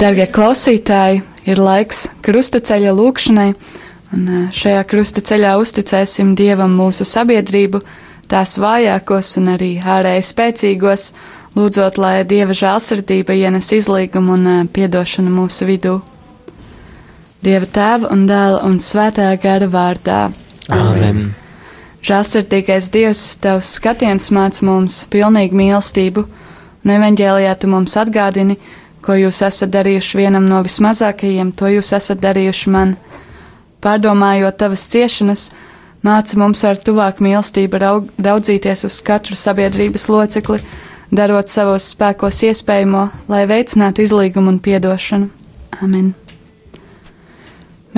Darbie klausītāji, ir laiks krustaceļa lūkšanai, un eh, šajā krustaceļā uzticēsim Dievam mūsu sabiedrību, tās vājākos un arī ārēji spēcīgos, lūdzot, lai Dieva žēlsirdība ienes izlīgumu un eh, piedošanu mūsu vidū. Dieva tēva un dēla un svētā gara vārdā. Āmen! Žēlsirdīgais Dievs, tavs skatiens māc mums pilnīgu mīlestību, un evaņģēlijā tu mums atgādini, ko jūs esat darījuši vienam no vismazākajiem, to jūs esat darījuši man. Pārdomājot tavas ciešanas, māca mums ar tuvāku mīlestību raug, raudzīties uz katru sabiedrības locekli, darot savos spēkos iespējamo, lai veicinātu izlīgumu un piedošanu. Amen!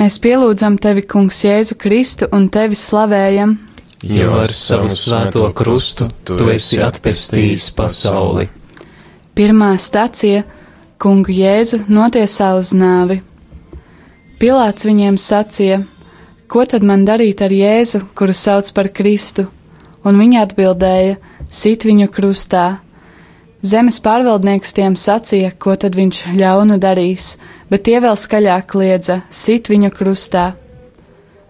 Mēs pielūdzam tevi, Kungs, Jēzu Kristu un tevi slavējam, jo ar savu svēto krustu tu esi atpestījis pasauli. Pirmā stacija - kungu Jēzu notiesā uz nāvi. Pilāts viņiem sacīja: Ko tad man darīt ar Jēzu, kuru sauc par Kristu? Un viņi atbildēja: Sit viņu krustā. Zemes pārvaldnieks tiem sacīja, ko tad viņš ļaunu darīs, bet tie vēl skaļāk kliedza: Sit viņu krustā.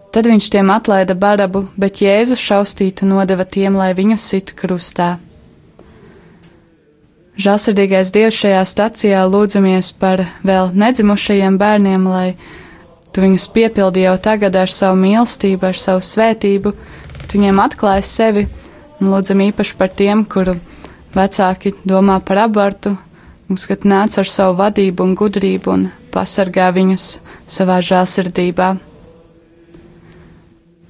Tad viņš tiem atlaida barabu, bet Jēzu šaustītu nodeva tiem, lai viņu situ krustā. Žēlsirdīgais Dievs šajā stacijā lūdzamies par vēl nedzimušajiem bērniem, lai tu viņus piepildi jau tagad ar savu mīlestību, ar savu svētību, tu viņiem atklāji sevi, un lūdzam īpaši par tiem, kuru vecāki domā par abortu, mums, kad nāc ar savu vadību un gudrību un pasargā viņus savā žēlsirdībā.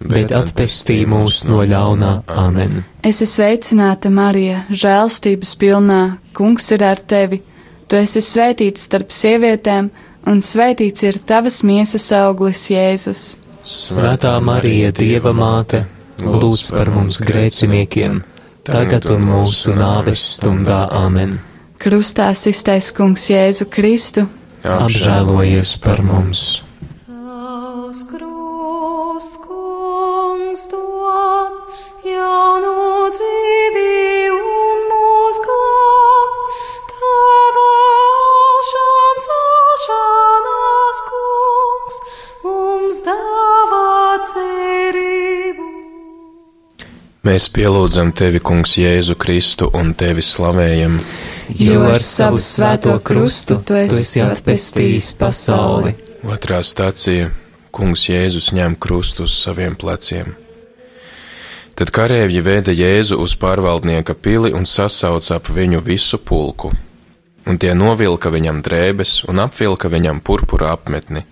bet atpestī mūs no ļaunā. Amen. Es esmu sveicināta, Marija, žēlstības pilnā, kungs ir ar tevi, tu esi svētīts starp sievietēm, un svētīts ir tavas miesas auglis, Jēzus. Svētā Marija, Dieva māte, lūdz par mums grēciniekiem, tagad un mūsu nāves stundā Āmen. Krustā iztais kungs Jēzu Kristu, apžēlojies par mums! Mēs pielūdzam tevi, Kungs, Jēzu Kristu un tevi slavējam, Jo ar savu svēto krustu tu esi atpestījis pasauli. Otrā stācija - Kungs Jēzus ņem krustu uz saviem pleciem. Tad karēvji vēda Jēzu uz pārvaldnieka pili un sasauca ap viņu visu pulku, un tie novilka viņam drēbes un apvilka viņam purpura apmetni.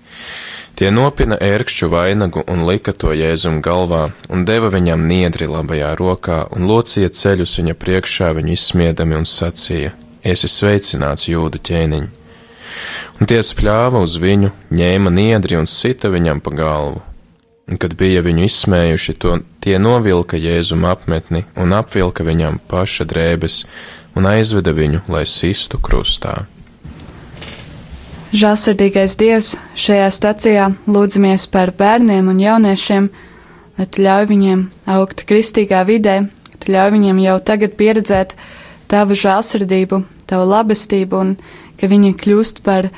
Tie nopina ērkšķu vainagu un lika to Jēzum galvā, un deva viņam niedri labajā rokā, un locīja ceļus viņa priekšā viņu izsmiedami un sacīja: Esi sveicināts, jūdu ķēniņ! Un tie spļāva uz viņu, ņēma niedri un sita viņam pa galvu. Un, kad bija viņu izsmējuši, to tie novilka Jēzum apmetni un apvilka viņam paša drēbes un aizveda viņu, lai sistu krustā. Žēlsirdīgais Dievs, šajā stacijā lūdzamies par bērniem un jauniešiem, lai tu ļauj viņiem augt kristīgā vidē, tu ļauj viņiem jau tagad pieredzēt tavu žēlsirdību, tavu labestību un ka viņi kļūst par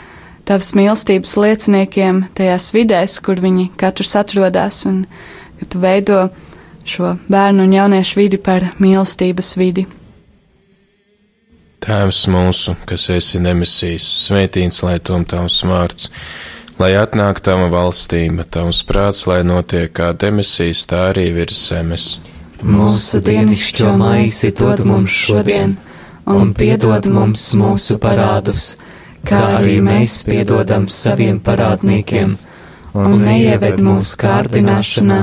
tavas mīlestības lieciniekiem tajās vidēs, kur viņi katrs atrodas, un ka tu veido šo bērnu un jauniešu vidi par mīlestības vidi. Tēvs mūsu, kas esi nemisīs, svētīts lai tom tavs vārds, lai atnāk tava valstība, tavs prāts, lai notiek kā demisijas, tā arī virs zemes. Mūsu dienascho maizi dod mums šodien, un piedod mums mūsu parādus, kā arī mēs piedodam saviem parādniekiem, un neieved mūsu kārdināšanā,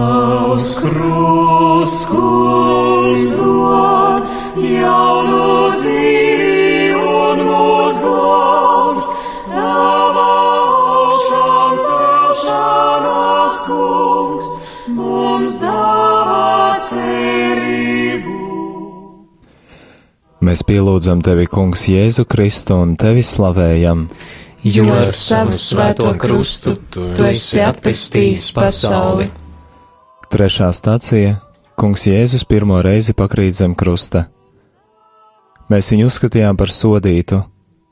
Tavs krusts, kungs, dod jaunu dzīvi un mūs glābt. Tava augšām celšanās, kungs, mums dāvā cerību. Mēs pielūdzam tevi, Kungs, Jēzu Kristu un tevi slavējam. Jo ar savu svēto krustu tu esi atpestījis pasauli. Trešā stācija - Kungs Jēzus pirmo reizi pakrīt zem krusta. Mēs viņu uzskatījām par sodītu,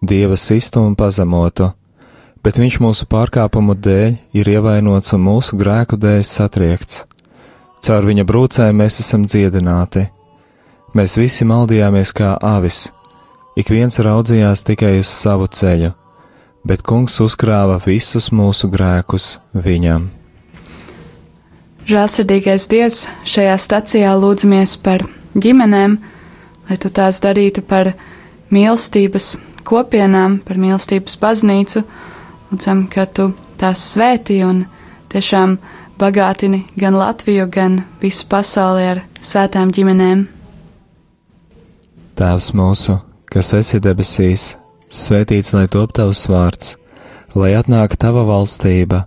dieva sistu un pazemotu, bet viņš mūsu pārkāpumu dēļ ir ievainots un mūsu grēku dēļ satriekts. Caur viņa brūcēm mēs esam dziedināti. Mēs visi maldījāmies kā avis, ik viens raudzījās tikai uz savu ceļu, bet kungs uzkrāva visus mūsu grēkus viņam. Žēlsirdīgais Dievs, šajā stacijā lūdzamies par ģimenēm, lai tu tās darītu par mīlestības kopienām, par mīlestības baznīcu. Lūdzam, ka tu tās svētī un tiešām bagātini gan Latviju, gan visu pasauli ar svētām ģimenēm. Tēvs mūsu, kas esi debesīs, svētīts lai top tavs vārds, lai atnāk tava valstība,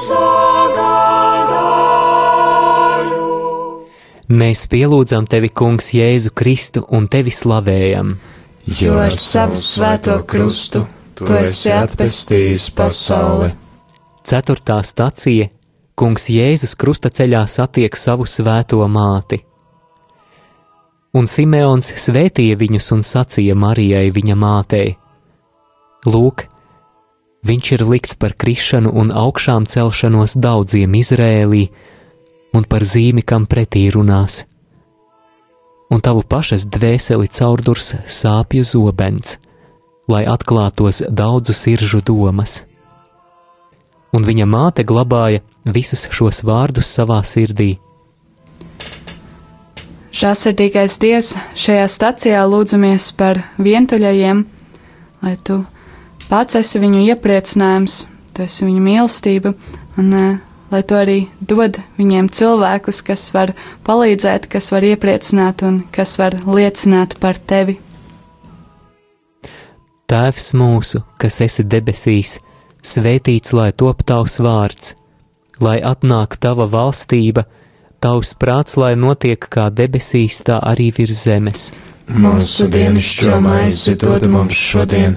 sagādāju? Mēs pielūdzam tevi, Kungs, Jēzu Kristu un tevi slavējam. Jo ar savu svēto krustu tu esi atpestījis pasauli. Ceturtā stacija - Kungs Jēzus krusta ceļā satiek savu svēto māti. Un Simeons svētīja viņus un sacīja Marijai viņa mātei: Lūk, viņš ir likts par krišanu un augšām celšanos daudziem Izrēlī, un par zīmi, kam pretī runās. Un tavu pašas dvēseli caurdurs sāpju zobens, lai atklātos daudzu siržu domas un viņa māte glabāja visus šos vārdus savā sirdī. Žēlsirdīgais Dievs, šajā stacijā lūdzamies par vientuļajiem, lai tu pats esi viņu iepriecinājums, tu esi viņu mīlestība, un uh, lai tu arī dod viņiem cilvēkus, kas var palīdzēt, kas var iepriecināt un kas var liecināt par tevi. Tēvs mūsu, kas esi debesīs, svētīts lai top tavs vārds, lai atnāk tava valstība, tavs prāts, lai notiek kā debesīs, tā arī virs zemes. Mūsu dienascho maizi dod mums šodien,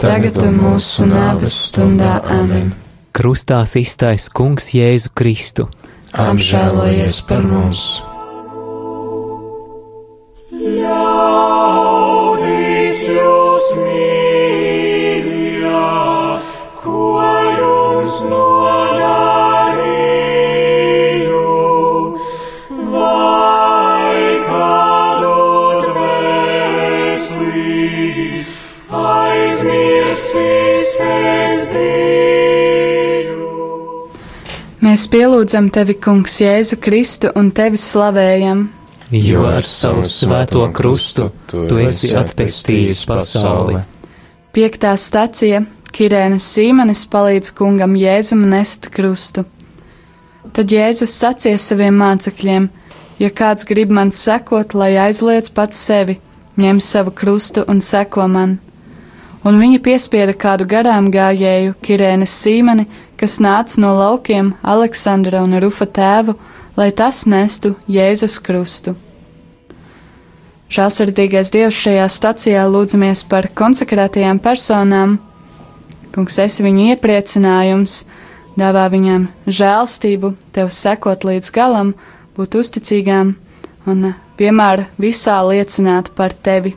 tagad mūsu nāves stundā amen. Krustā iztais Kungs Jēzu Kristu. Apžēlojies par mums! Ļaudis jūs mīļā, Mēs pielūdzam tevi, Kungs, Jēzu Kristu un tevi slavējam. Jo ar savu svēto krustu tu esi atpestījis pasauli. Piektā stacija - Kirēnas Sīmanis palīdz kungam Jēzum nest krustu. Tad Jēzus sacīja saviem mācekļiem: Ja kāds grib man sekot, lai aizliedz pats sevi, ņem savu krustu un seko man. Un viņi piespieda kādu garām gājēju, Kirēnas Sīmani, kas nāca no laukiem Aleksandra un Rufa tēvu, lai tas nestu Jēzus krustu. Žālsirdīgais Dievs šajā stacijā lūdzamies par konsekrētajām personām. Kungs, esi viņu iepriecinājums, dāvā viņām žēlstību, tev sekot līdz galam, būt uzticīgām un vienmēr visā liecināt par tevi.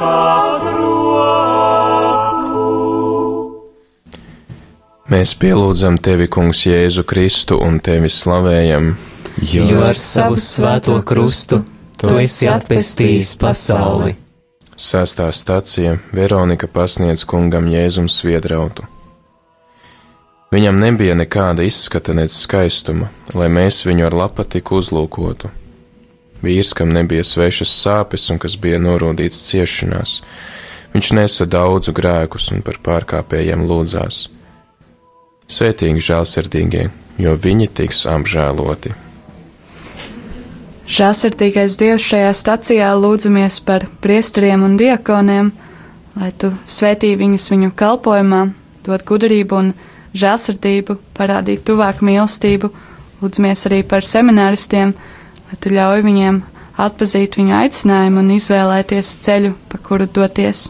pat roku. Mēs pielūdzam tevi, Kungs, Jēzu Kristu un tevi slavējam, Jo ar savu svēto krustu tu esi atpestījis pasauli. Sestā stacija Veronika pasniedz kungam Jēzum sviedrautu. Viņam nebija nekāda izskata nec skaistuma, lai mēs viņu ar lapatiku uzlūkotu. Vīrs, kam nebija svešas sāpes un kas bija norūdīts ciešanās, viņš nesa daudzu grēkus un par pārkāpējiem lūdzās. Svētīgi žēlsirdīgie, jo viņi tiks apžēloti. Žēlsirdīgais Dievs šajā stacijā lūdzamies par priesteriem un diakoniem, lai tu svētī viņus viņu kalpojumā, dod gudrību un žēlsirdību, parādīt tuvāk mīlestību, lūdzamies arī par semināristiem, lai tu ļauj viņiem atpazīt viņu aicinājumu un izvēlēties ceļu, pa kuru doties.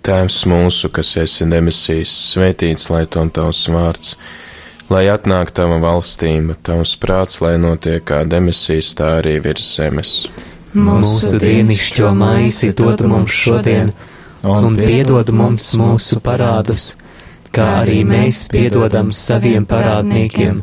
Tēvs mūsu, kas esi debesīs, svētīts lai tom tavs vārds, lai atnāk tava valstība, tavs prāts, lai notiek kā debesīs, tā arī virs zemes. Mūsu dienascho maizi dod mums šodien, un piedod mums mūsu parādus, kā arī mēs piedodam saviem parādniekiem,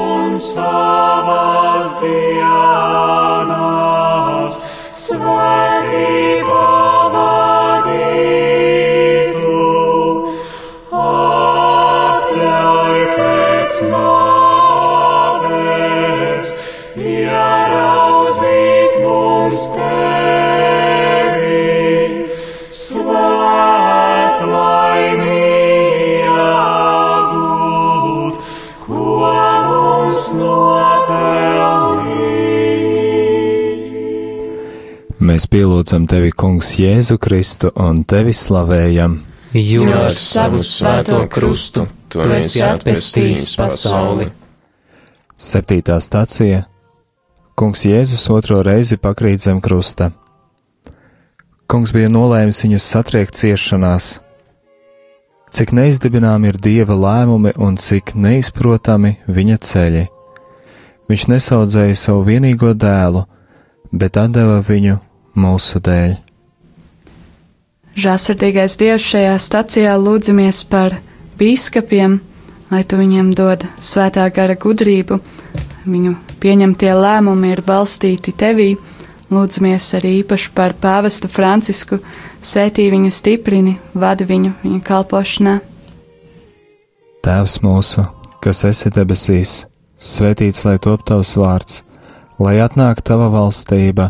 Un savas dienas. Svētību Mēs pielūdzam tevi, Kungs, Jēzu Kristu un tevi slavējam. Jo ar savu svēto krustu tu esi atpestījis pasauli. Septītā stācija Kungs Jēzus otro reizi pakrīt zem krusta. Kungs bija nolēmis viņus satriekt ciešanās. Cik neizdibinām ir dieva lēmumi un cik neizprotami viņa ceļi. Viņš nesaudzēja savu vienīgo dēlu, bet deva viņu mūsu dēļ. Žāsirdīgais Dievs šajā stacijā lūdzamies par bīskapiem, lai tu viņiem dod svētā gara gudrību, viņu pieņemtie lēmumi ir balstīti tevī. Lūdzamies arī īpaši par pāvestu Francisku, svētī viņu stiprini, vadi viņu viņa kalpošanā. Tēvs mūsu, kas esi debesīs, svētīts lai top tavs vārds, lai atnāk tava valstība,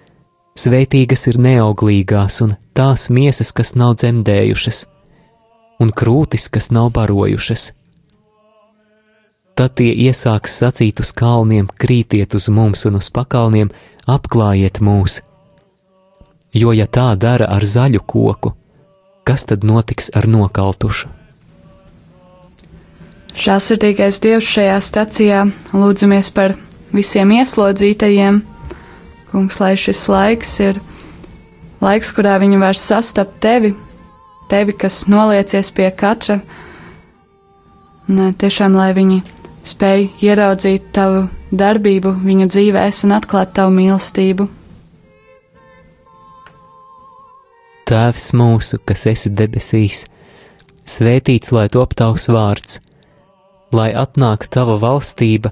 Svētīgas ir neauglīgās un tās miesas, kas nav dzemdējušas, un krūtis, kas nav barojušas. Tad tie iesāks sacīt uz kalniem, krītiet uz mums un uz pakalniem, apklājiet mūs. Jo, ja tā dara ar zaļu koku, kas tad notiks ar nokaltušu? Žēlsirdīgais Dievs šajā stacijā lūdzamies par visiem ieslodzītajiem. Kungs, lai šis laiks ir laiks, kurā viņi var sastapt tevi, tevi, kas noliecies pie katra. Nē, tiešām, lai viņi spēj ieraudzīt tavu darbību viņu dzīvēs un atklāt tavu mīlestību. Tēvs mūsu, kas esi debesīs, svētīts lai top tavs vārds, lai atnāk tava valstība,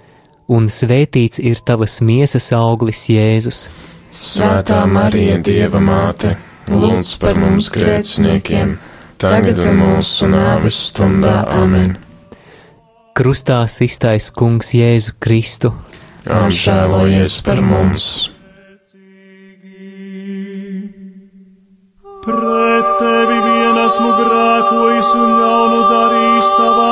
un svētīts ir tavas miesas auglis, Jēzus. Svētā Marija, Dieva māte, lūdz par mums grēciniekiem, tagad un mūsu nāves stundā amen. Krustā iztais Kungs Jēzu Kristu, Apžēlojies par mums! Pret tevi vien esmu grēkojis un ļaunu darījis tavā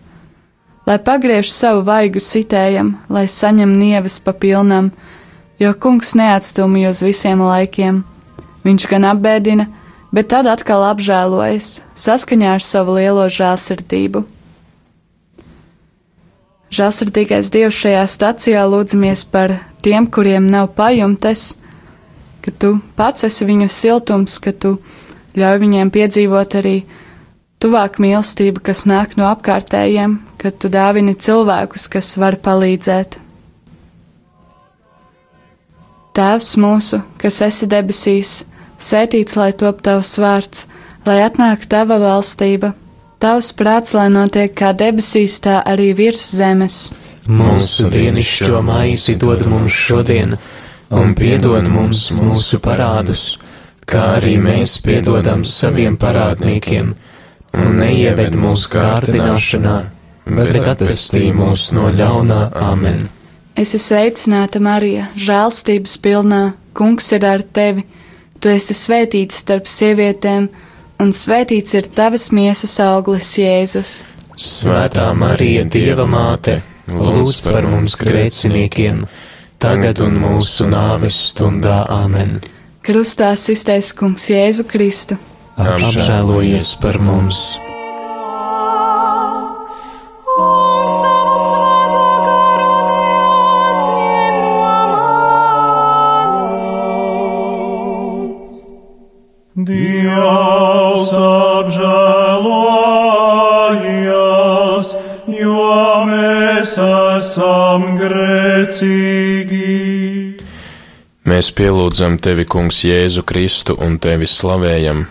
Lai pagriež savu vaigu sitējam, lai saņem nieves pa pilnam, jo kungs neatstumj uz visiem laikiem. Viņš gan apbēdina, bet tad atkal apžēlojas, saskaņā ar savu lielo žēlsirdību. Žēlsirdīgais Dievs šajā stacijā lūdzamies par tiem, kuriem nav pajumtes, ka tu pats esi viņu siltums, ka tu ļauj viņiem piedzīvot arī tuvāk mīlestību, kas nāk no apkārtējiem, ka tu dāvini cilvēkus, kas var palīdzēt. Tēvs mūsu, kas esi debesīs, svētīts lai top tavs vārds, lai atnāk tava valstība Tavs prāts, lai notiek kā debesīs, tā arī virs zemes. Mūsu dienascho maizi dod mums šodien, un piedod mums mūsu parādus, kā arī mēs piedodam saviem parādniekiem, un neieved mūsu kārdināšanā, bet atpestī mūs no ļaunā amen. Es esmu sveicināta, Marija, žēlstības pilnā, kungs ir ar tevi, tu esi svētīta starp sievietēm un svētīts ir tavas miesas auglis, Jēzus. Svētā Marija, Dieva māte, lūdz par mums grēciniekiem, tagad un mūsu nāves stundā Āmen. Krustā iztaisa Kungs Jēzu Kristu. Apžēlojies par mums! Dievs apžēlojies, jo mēs esam grēcīgi. Mēs pielūdzam tevi, Kungs, Jēzu Kristu un tevi slavējam,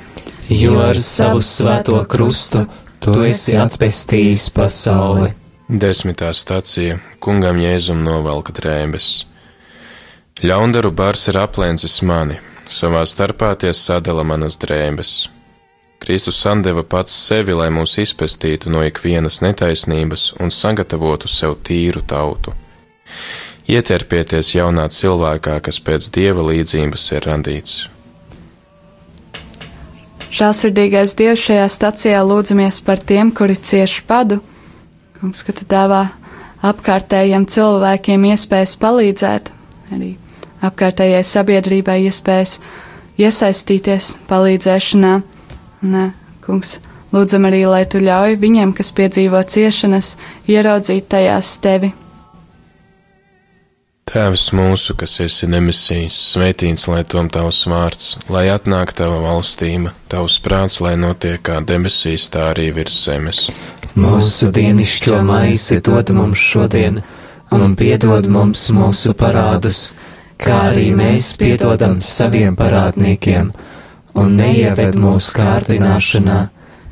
Jo ar savu svēto krustu tu esi atpestījis pasauli. Desmitā stacija Kungam Jēzum novelka drēbes. Ļaundaru bars ir aplēncis mani, savā starpā tie sadala manas drēbes. Kristus sandeva pats sevi, lai mūs izpestītu no ikvienas netaisnības un sagatavotu sev tīru tautu. Ieterpieties jaunā cilvēkā, kas pēc dieva līdzības ir radīts. Žēlsirdīgais Dievs šajā stacijā lūdzamies par tiem, kuri cieši padu. Kungs, ka tu dāvā apkārtējiem cilvēkiem iespējas palīdzēt, arī apkārtējai sabiedrībai iespējas iesaistīties palīdzēšanā. Un, kungs, lūdzam arī, lai tu ļauj viņiem, kas piedzīvo ciešanas, ieraudzīt tajās tevi. Tēvs mūsu, kas esi nemisijs, svētīts lai tom tavs vārds, lai atnāk tava valstība, tavs prāts, lai notiek kā debesīs, tā arī virs zemes. Mūsu dienascho maizi dod mums šodien, un piedod mums mūsu parādus, kā arī mēs piedodam saviem parādniekiem, un neieved mūsu kārdināšanā,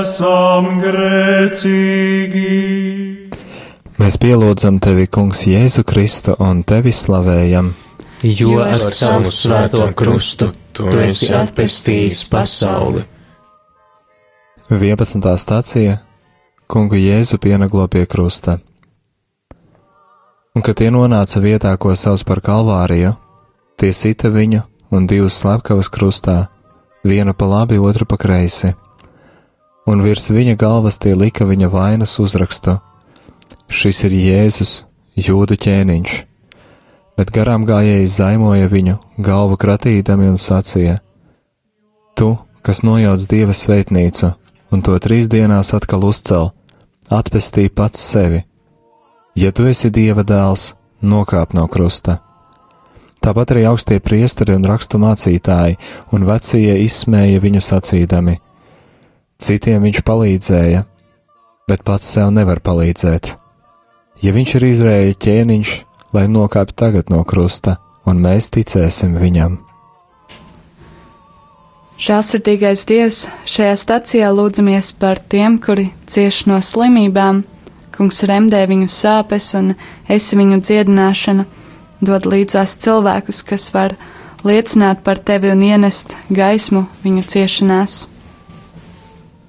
Esam grēcīgi. Mēs pielūdzam tevi, Kungs, Jēzu Kristu un tevi slavējam. Jo ar savu svēto krustu tu esi atpestījis pasauli. 11. stācija Kungu Jēzu pienaglo pie krusta. Un, kad tie nonāca vietā, ko sauc par Kalvāriju, tie sita viņu un divus slepkavas krustā, vienu pa labi, otru pa kreisi, un virs viņa galvas tie lika viņa vainas uzrakstu: Šis ir Jēzus, jūdu ķēniņš, bet garām gājējis zaimoja viņu, galvu kratīdami un sacīja: Tu, kas nojauc dieva svētnīcu, un to trīs dienās atkal uzcel, atpestī pats sevi. Ja tu esi Dieva dēls, nokāp no krusta. Tāpat arī augstie priesteri un rakstu mācītāji un vecie izsmēja viņu sacīdami. Citiem viņš palīdzēja, bet pats sev nevar palīdzēt. Ja viņš ir Izraēļa ķēniņš, lai nokāpj tagad no krusta, un mēs ticēsim viņam. Žēlsirdīgais Dievs, šajā stacijā lūdzamies par tiem, kuri cieš no slimībām, kungs remdē viņu sāpes un esi viņu dziedināšana, dod līdzās cilvēkus, kas var liecināt par tevi un ienest gaismu viņu ciešanās.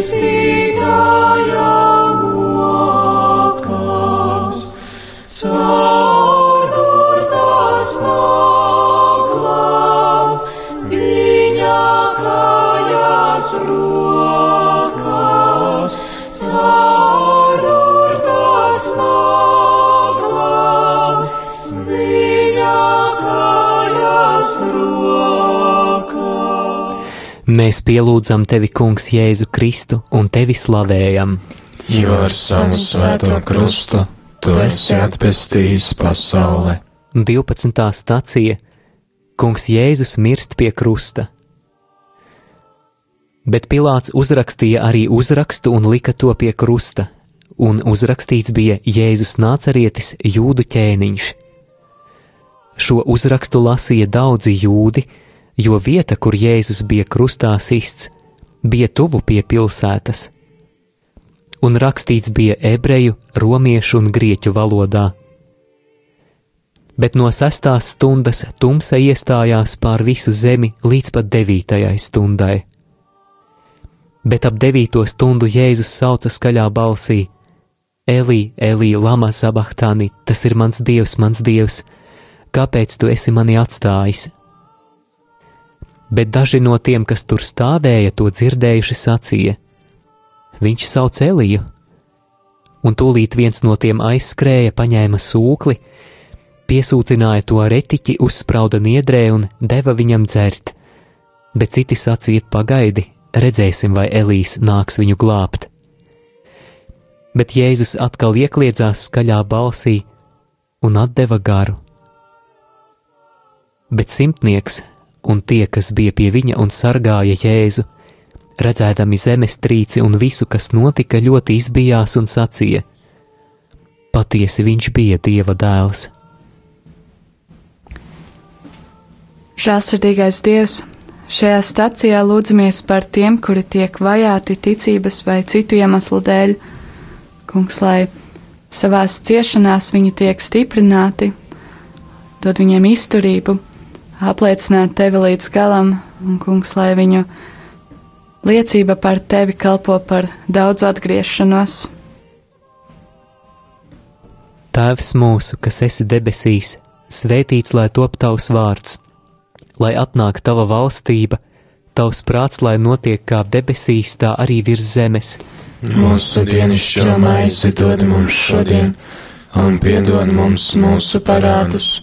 Christi Deus. Mēs pielūdzam tevi, Kungs, Jēzu Kristu un tevi slavējam. Jo ar savu svēto krustu tu esi atpestījis pasauli. 12. stacija Kungs Jēzus mirst pie krusta. Bet Pilārs uzrakstīja arī uzrakstu un lika to pie krusta, un uzrakstīts bija Jēzus nācerietis jūdu ķēniņš. Šo uzrakstu lasīja daudzi jūdi, jo vieta, kur Jēzus bija krustā sists, bija tuvu pie pilsētas. Un rakstīts bija ebreju, romiešu un grieķu valodā bet no sestās stundas tumsa iestājās pār visu zemi līdz pat devītajai stundai. Bet ap devīto stundu Jēzus sauca skaļā balsī: Elī, Elī, lama sabachtāni, tas ir mans dievs, mans dievs, kāpēc tu esi mani atstājis? Bet daži no tiem, kas tur stāvēja, to dzirdējuši, sacīja: Viņš sauc Eliju, un tūlīt viens no tiem aizskrēja, paņēma sūkli, piesūcināja to retiķi, uzsprauda niedrē un deva viņam dzert, bet citi sacīja: Pagaidi, redzēsim, vai Elīs nāks viņu glābt. Bet Jēzus atkal iekļiedzās skaļā balsī un deva garu. Bet simtnieks un tie, kas bija pie viņa un sargāja Jēzu, redzēdami zemestrīci un visu, kas notika, ļoti izbijās un sacīja: Patiesi viņš bija Dieva dēls. Žēlsirdīgais Dievs, šajā stacijā lūdzamies par tiem, kuri tiek vajāti ticības vai citu iemeslu dēļ. Kungs, lai savās ciešanās viņi tiek stiprināti, dod viņiem izturību, apliecināt tevi līdz galam, un, kungs, lai viņu liecība par tevi kalpo par daudzu atgriešanos. Tēvs mūsu, kas esi debesīs, svētīts lai top tavs vārds, lai atnāk tava valstība, tavs prāts, lai notiek kā debesīs, tā arī virs zemes. Mūsu dienascho maizi dod mums šodien, un piedod mums mūsu parādus,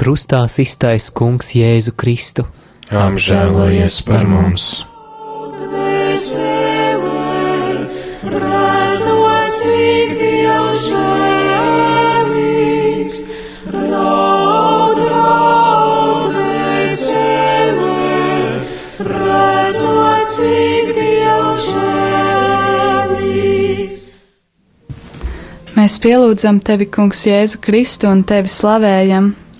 Krustā iztais Kungs Jēzu Kristu. Apžēlojies par mums! Cik Dievs žēlīgs, raud, raud, dvēsele, redzot, cik Dievs žēlīgs. Mēs pielūdzam tevi, Kungs, Jēzu Kristu un tevi slavējam.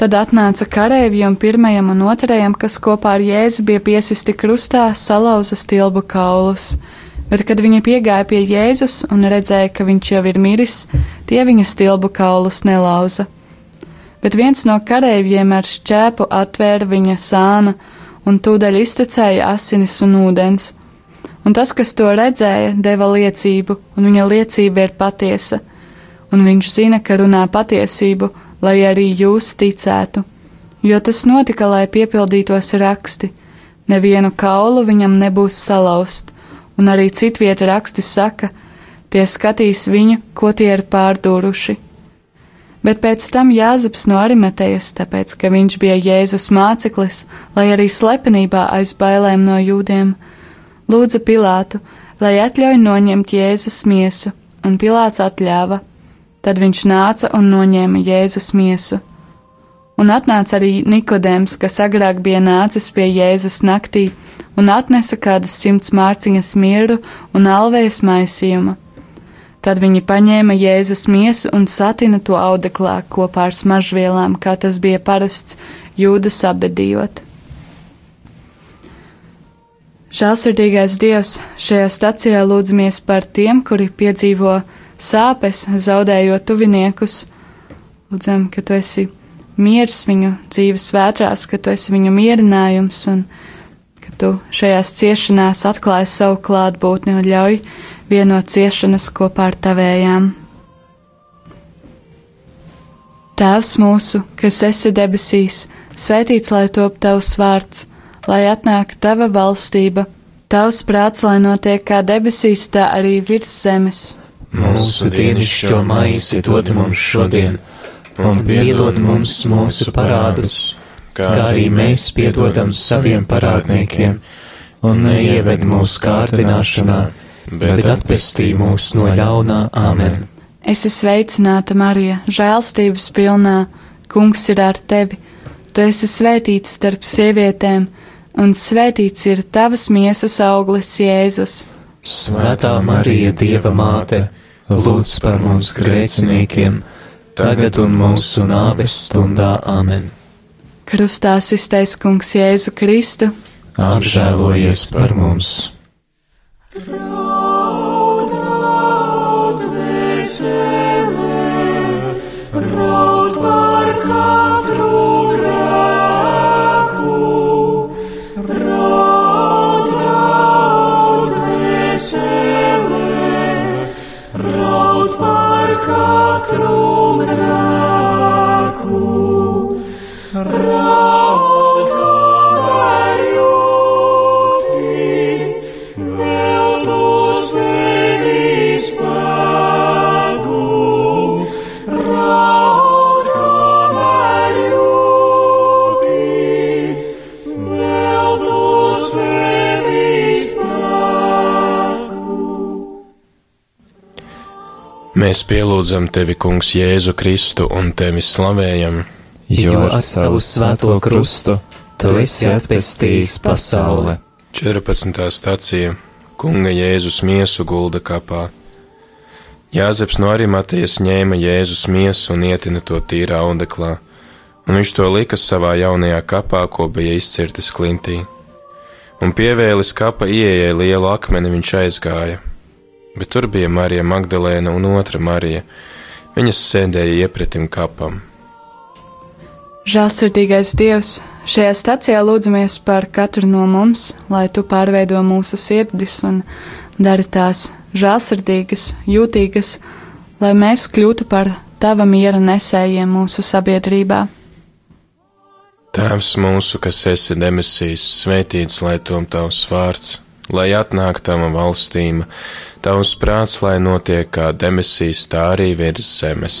Tad atnāca kareivji un pirmajam un otrajam, kas kopā ar Jēzu bija piesisti krustā, salauza stilbu kaulus. Bet, kad viņi piegāja pie Jēzus un redzēja, ka viņš jau ir miris, tie viņa stilbu kaulus nelauza. Bet viens no kareivjiem ar šķēpu atvēra viņa sānu un tūdaļ iztecēja asinis un ūdens. Un tas, kas to redzēja, deva liecību, un viņa liecība ir patiesa, un viņš zina, ka runā patiesību, lai arī jūs ticētu. Jo tas notika, lai piepildītos raksti. Nevienu kaulu viņam nebūs salauzt, un arī citvieta raksti saka, tie skatīs viņu, ko tie ir pārdūruši. Bet pēc tam Jāzeps no Arimatejas, tāpēc, ka viņš bija Jēzus māceklis, lai arī slepenībā aiz bailēm no jūdiem, lūdza Pilātu, lai atļauj noņemt Jēzus miesu, un Pilāts atļāva. Tad viņš nāca un noņēma Jēzus miesu. Un atnāca arī Nikodēms, kas agrāk bija nācis pie Jēzus naktī, un atnesa kādas simts mārciņas mieru un alvējas maisījuma. Tad viņi paņēma Jēzus miesu un satina to audeklā kopā ar smaržvielām, kā tas bija parasts jūdas abedījot. Žēlsirdīgais Dievs, šajā stacijā lūdzamies par tiem, kuri piedzīvo sāpes, zaudējot tuviniekus. Lūdzam, ka tu esi miers viņu dzīves vētrās, ka tu esi viņu mierinājums un ka tu šajās ciešanās atklāji savu klātbūtni un ļauj vienot ciešanas kopā ar tavējām. Tēvs mūsu, kas esi debesīs, svētīts lai top tavs vārds, lai atnāk tava valstība, tavs prāts, lai notiek kā debesīs, tā arī virs zemes. Mūsu dienascho maizi dod mums šodien, un piedod mums mūsu parādus, kā arī mēs piedodam saviem parādniekiem, un neieved mūsu kārdināšanā, bet atpestī mūs no ļaunā Āmen. Es esmu sveicināta, Marija, žēlstības pilnā, Kungs ir ar tevi. Tu esi svētīts starp sievietēm, un svētīts ir tavas miesas auglis, Jēzus. Svētā Marija, Dieva māte, lūdz par mums grēciniekiem, tagad un mūsu nāves stundā Āmen. Krustā iztais Kungs Jēzu Kristu, Apžēlojies par mums! Raud, raud, Raud, kamēr jūti, vēl tu sevi spēku. Raud, kamēr jūti, vēl tu sevi spēku. Mēs pielūdzam tevi, Kungs, Jēzu Kristu un tevi slavējam, jo ar savu svēto krustu tu esi atpestījis pasauli. 14. stacija Kunga Jēzus miesu gulda kapā. Jāzeps no Arimatejas ņēma Jēzus miesu un ietina to tīrā audeklā, un viņš to lika savā jaunajā kapā, ko bija izcirtis klintī. Un pievēlis kapa ieejai lielu akmeni viņš aizgāja. Bet tur bija Marija Magdalēna un otra Marija. Viņas sēdēja iepretim kapam. Žēlsirdīgais Dievs, šajā stacijā lūdzamies par katru no mums, lai tu pārveido mūsu sirdis un dari tās žēlsirdīgas, jūtīgas, lai mēs kļūtu par tava miera nesējiem mūsu sabiedrībā. Tēvs mūsu, kas esi debesīs, svētīts lai tom tavs vārds, lai atnāk tava valstība, tavs prāts, lai notiek kā debesīs, tā arī virs zemes.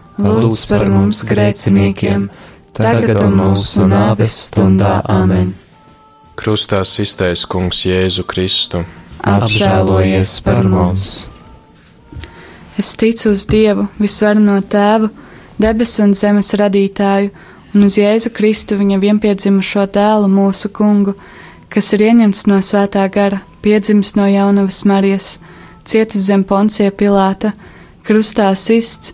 lūdz par mums grēciniekiem, tagad un mūsu nāves stundā amen. Krustā iztais kungs Jēzu Kristu. Apžēlojies par mums! Es ticu uz Dievu, visvarano tēvu, debesu un zemes radītāju, un uz Jēzu Kristu viņa vienpiedzimušo dēlu mūsu kungu, kas ir ieņemts no svētā gara, piedzimis no jaunavas Marijas, cietis zem poncija Pilāta, krustā sists,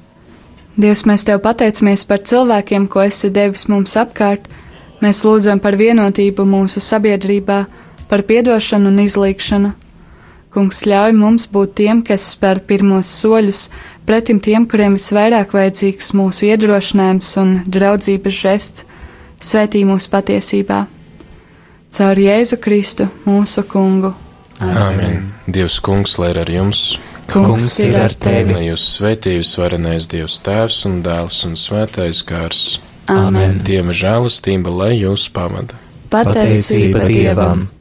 Dievs, mēs tev pateicamies par cilvēkiem, ko esi devis mums apkārt. Mēs lūdzam par vienotību mūsu sabiedrībā, par piedošanu un izlīgšanu. Kungs ļauj mums būt tiem, kas spēr pirmos soļus pretim tiem, kuriem visvairāk vajadzīgs mūsu iedrošinājums un draudzības žests, svētī mūsu patiesībā. Caur Jēzu Kristu, mūsu kungu. Āmen! Dievs kungs, lai ir ar jums! Kungs ir ar tevi! Lai jūs svētījus varenais Dievs Tēvs un Dēls un Svētais Gars. Āmen. Dieva žēlastība, lai jūs pavada. Pateicība Dievam!